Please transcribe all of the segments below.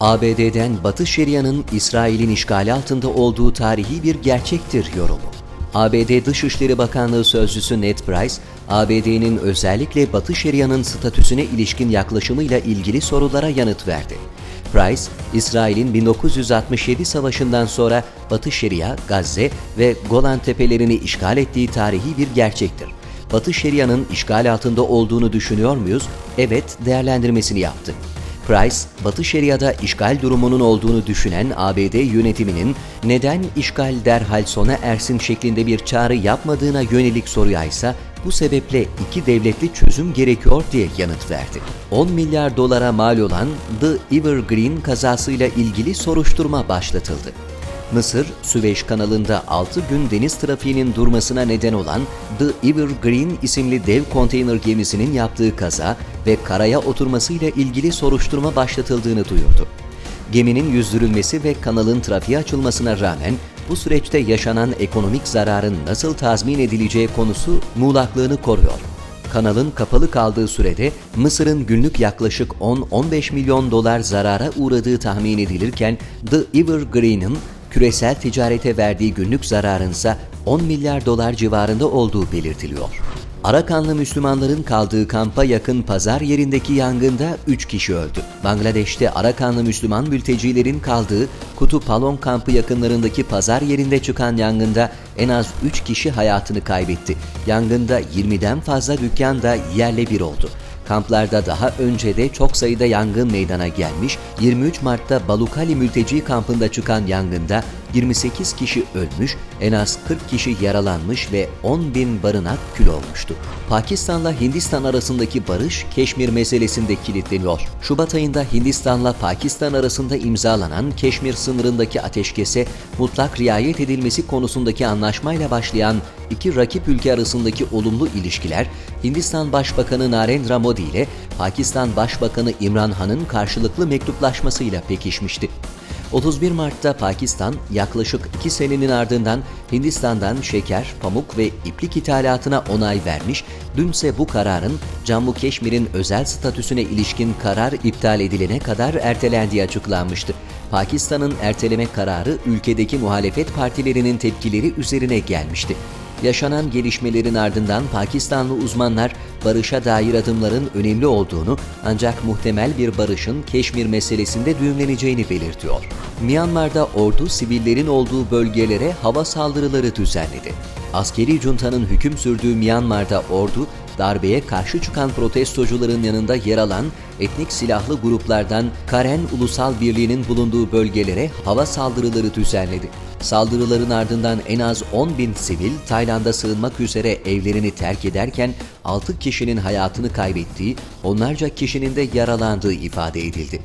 ABD'den Batı Şeria'nın İsrail'in işgali altında olduğu tarihi bir gerçektir yorumu. ABD Dışişleri Bakanlığı Sözcüsü Ned Price, ABD'nin özellikle Batı Şeria'nın statüsüne ilişkin yaklaşımıyla ilgili sorulara yanıt verdi. Price, İsrail'in 1967 savaşından sonra Batı Şeria, Gazze ve Golan Tepelerini işgal ettiği tarihi bir gerçektir. Batı Şeria'nın işgal altında olduğunu düşünüyor muyuz? Evet, değerlendirmesini yaptı. Price, Batı Şeria'da işgal durumunun olduğunu düşünen ABD yönetiminin neden işgal derhal sona ersin şeklinde bir çağrı yapmadığına yönelik soruya ise bu sebeple iki devletli çözüm gerekiyor diye yanıt verdi. 10 milyar dolara mal olan The Evergreen kazasıyla ilgili soruşturma başlatıldı. Mısır, Süveyş kanalında 6 gün deniz trafiğinin durmasına neden olan The Evergreen isimli dev konteyner gemisinin yaptığı kaza ve karaya oturmasıyla ilgili soruşturma başlatıldığını duyurdu. Geminin yüzdürülmesi ve kanalın trafiğe açılmasına rağmen bu süreçte yaşanan ekonomik zararın nasıl tazmin edileceği konusu muğlaklığını koruyor. Kanalın kapalı kaldığı sürede Mısır'ın günlük yaklaşık 10-15 milyon dolar zarara uğradığı tahmin edilirken The Evergreen'in küresel ticarete verdiği günlük zararın ise 10 milyar dolar civarında olduğu belirtiliyor. Arakanlı Müslümanların kaldığı kampa yakın pazar yerindeki yangında 3 kişi öldü. Bangladeş'te Arakanlı Müslüman mültecilerin kaldığı Kutu Palong kampı yakınlarındaki pazar yerinde çıkan yangında en az 3 kişi hayatını kaybetti. Yangında 20'den fazla dükkan da yerle bir oldu. Kamplarda daha önce de çok sayıda yangın meydana gelmiş, 23 Mart'ta Balukali mülteci kampında çıkan yangında 28 kişi ölmüş, en az 40 kişi yaralanmış ve 10 bin barınak kül olmuştu. Pakistan'la Hindistan arasındaki barış Keşmir meselesinde kilitleniyor. Şubat ayında Hindistan'la Pakistan arasında imzalanan Keşmir sınırındaki ateşkese mutlak riayet edilmesi konusundaki anlaşmayla başlayan iki rakip ülke arasındaki olumlu ilişkiler Hindistan Başbakanı Narendra Modi ile Pakistan Başbakanı İmran Han'ın karşılıklı mektuplaşmasıyla pekişmişti. 31 Mart'ta Pakistan yaklaşık 2 senenin ardından Hindistan'dan şeker, pamuk ve iplik ithalatına onay vermiş, dünse bu kararın Cammu Keşmir'in özel statüsüne ilişkin karar iptal edilene kadar ertelendiği açıklanmıştı. Pakistan'ın erteleme kararı ülkedeki muhalefet partilerinin tepkileri üzerine gelmişti. Yaşanan gelişmelerin ardından Pakistanlı uzmanlar barışa dair adımların önemli olduğunu ancak muhtemel bir barışın Keşmir meselesinde düğümleneceğini belirtiyor. Myanmar'da ordu sivillerin olduğu bölgelere hava saldırıları düzenledi. Askeri juntanın hüküm sürdüğü Myanmar'da ordu, darbeye karşı çıkan protestocuların yanında yer alan etnik silahlı gruplardan Karen Ulusal Birliği'nin bulunduğu bölgelere hava saldırıları düzenledi. Saldırıların ardından en az 10 bin sivil Tayland'a sığınmak üzere evlerini terk ederken 6 kişinin hayatını kaybettiği, onlarca kişinin de yaralandığı ifade edildi.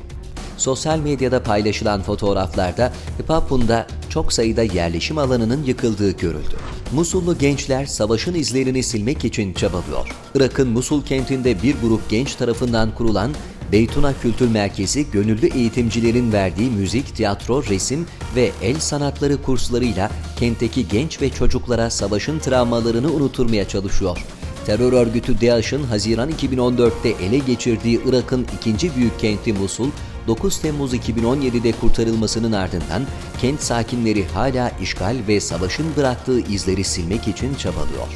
Sosyal medyada paylaşılan fotoğraflarda Papun'da çok sayıda yerleşim alanının yıkıldığı görüldü. Musullu gençler savaşın izlerini silmek için çabalıyor. Irak'ın Musul kentinde bir grup genç tarafından kurulan Beytuna Kültür Merkezi gönüllü eğitimcilerin verdiği müzik, tiyatro, resim ve el sanatları kurslarıyla kentteki genç ve çocuklara savaşın travmalarını unuturmaya çalışıyor. Terör örgütü DAEŞ'ın Haziran 2014'te ele geçirdiği Irak'ın ikinci büyük kenti Musul, 9 Temmuz 2017'de kurtarılmasının ardından kent sakinleri hala işgal ve savaşın bıraktığı izleri silmek için çabalıyor.